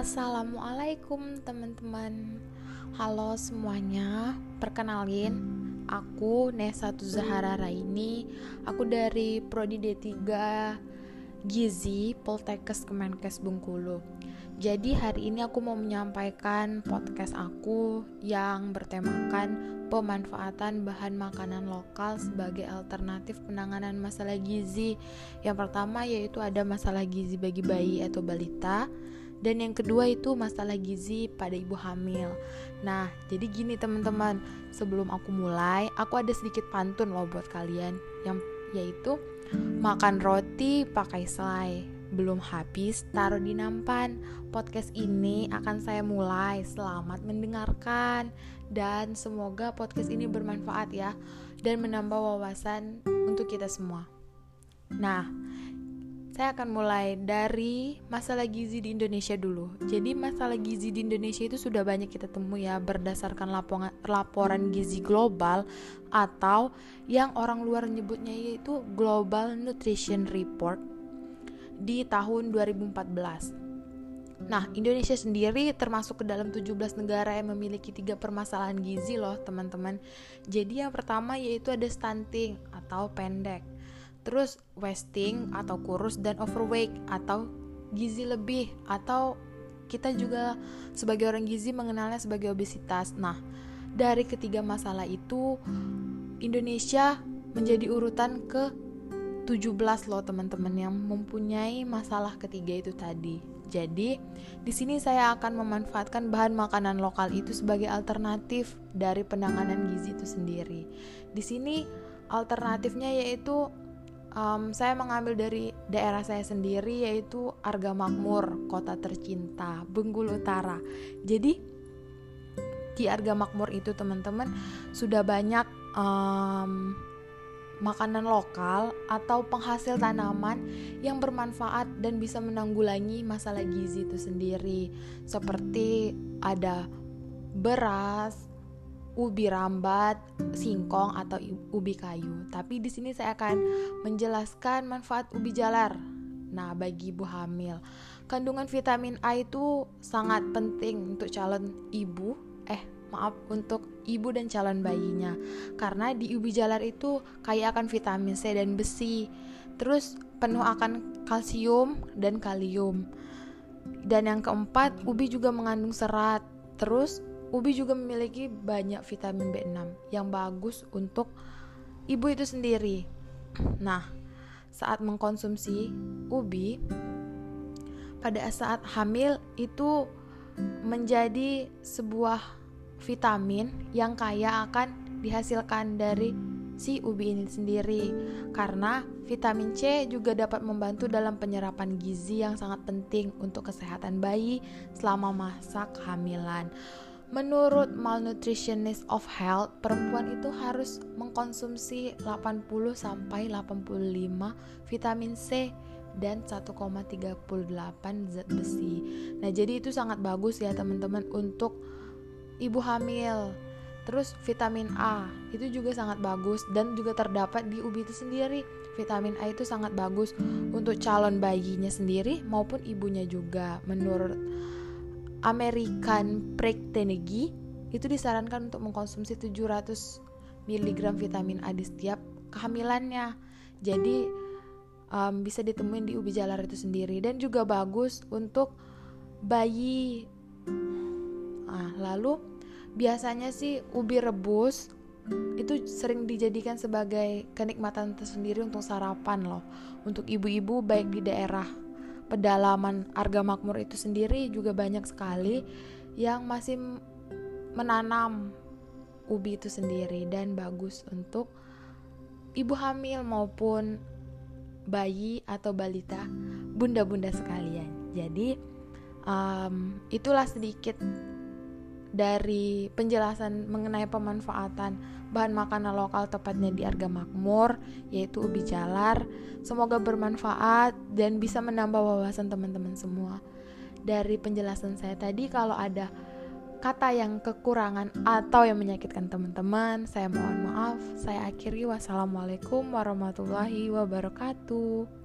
Assalamualaikum teman-teman. Halo semuanya. Perkenalin Aku Nesa Tuzahara Raini. Aku dari Prodi D3 Gizi Poltekkes Kemenkes Bengkulu. Jadi hari ini aku mau menyampaikan podcast aku Yang bertemakan pemanfaatan bahan makanan lokal sebagai alternatif penanganan masalah gizi. Yang pertama yaitu ada masalah gizi bagi bayi atau balita dan yang kedua itu masalah gizi pada ibu hamil. Nah, jadi gini teman-teman, sebelum aku mulai, aku ada sedikit pantun loh buat kalian yang yaitu makan roti pakai selai. Belum habis taruh di nampan. Podcast ini akan saya mulai. Selamat mendengarkan dan semoga podcast ini bermanfaat ya dan menambah wawasan untuk kita semua. Nah, saya akan mulai dari masalah gizi di Indonesia dulu. Jadi masalah gizi di Indonesia itu sudah banyak kita temui ya berdasarkan laporan, laporan gizi global atau yang orang luar nyebutnya yaitu Global Nutrition Report di tahun 2014. Nah, Indonesia sendiri termasuk ke dalam 17 negara yang memiliki tiga permasalahan gizi loh, teman-teman. Jadi yang pertama yaitu ada stunting atau pendek terus wasting atau kurus dan overweight atau gizi lebih atau kita juga sebagai orang gizi mengenalnya sebagai obesitas. Nah, dari ketiga masalah itu Indonesia menjadi urutan ke 17 loh teman-teman yang mempunyai masalah ketiga itu tadi. Jadi, di sini saya akan memanfaatkan bahan makanan lokal itu sebagai alternatif dari penanganan gizi itu sendiri. Di sini alternatifnya yaitu um, saya mengambil dari daerah saya sendiri yaitu Arga Makmur, kota tercinta, Bengkulu Utara. Jadi di Arga Makmur itu teman-teman sudah banyak um, makanan lokal atau penghasil tanaman yang bermanfaat dan bisa menanggulangi masalah gizi itu sendiri. Seperti ada beras, ubi rambat, singkong atau ubi kayu. Tapi di sini saya akan menjelaskan manfaat ubi jalar. Nah, bagi ibu hamil, kandungan vitamin A itu sangat penting untuk calon ibu, eh maaf untuk ibu dan calon bayinya. Karena di ubi jalar itu kaya akan vitamin C dan besi. Terus penuh akan kalsium dan kalium. Dan yang keempat, ubi juga mengandung serat. Terus Ubi juga memiliki banyak vitamin B6 yang bagus untuk ibu itu sendiri. Nah, saat mengkonsumsi ubi pada saat hamil itu menjadi sebuah vitamin yang kaya akan dihasilkan dari si ubi ini sendiri karena vitamin C juga dapat membantu dalam penyerapan gizi yang sangat penting untuk kesehatan bayi selama masa kehamilan. Menurut Malnutritionist of Health, perempuan itu harus mengkonsumsi 80 sampai 85 vitamin C dan 1,38 zat besi. Nah, jadi itu sangat bagus ya teman-teman untuk ibu hamil. Terus vitamin A itu juga sangat bagus dan juga terdapat di ubi itu sendiri. Vitamin A itu sangat bagus untuk calon bayinya sendiri maupun ibunya juga menurut American Practinegy itu disarankan untuk mengkonsumsi 700 mg vitamin A di setiap kehamilannya. Jadi um, bisa ditemuin di ubi jalar itu sendiri dan juga bagus untuk bayi. Nah, lalu biasanya sih ubi rebus itu sering dijadikan sebagai kenikmatan tersendiri untuk sarapan loh untuk ibu-ibu baik di daerah pedalaman Arga Makmur itu sendiri juga banyak sekali yang masih menanam ubi itu sendiri dan bagus untuk ibu hamil maupun bayi atau balita bunda-bunda sekalian. Jadi um, itulah sedikit dari penjelasan mengenai pemanfaatan bahan makanan lokal tepatnya di Arga Makmur yaitu ubi jalar. Semoga bermanfaat dan bisa menambah wawasan teman-teman semua. Dari penjelasan saya tadi kalau ada kata yang kekurangan atau yang menyakitkan teman-teman, saya mohon maaf. Saya akhiri wassalamualaikum warahmatullahi wabarakatuh.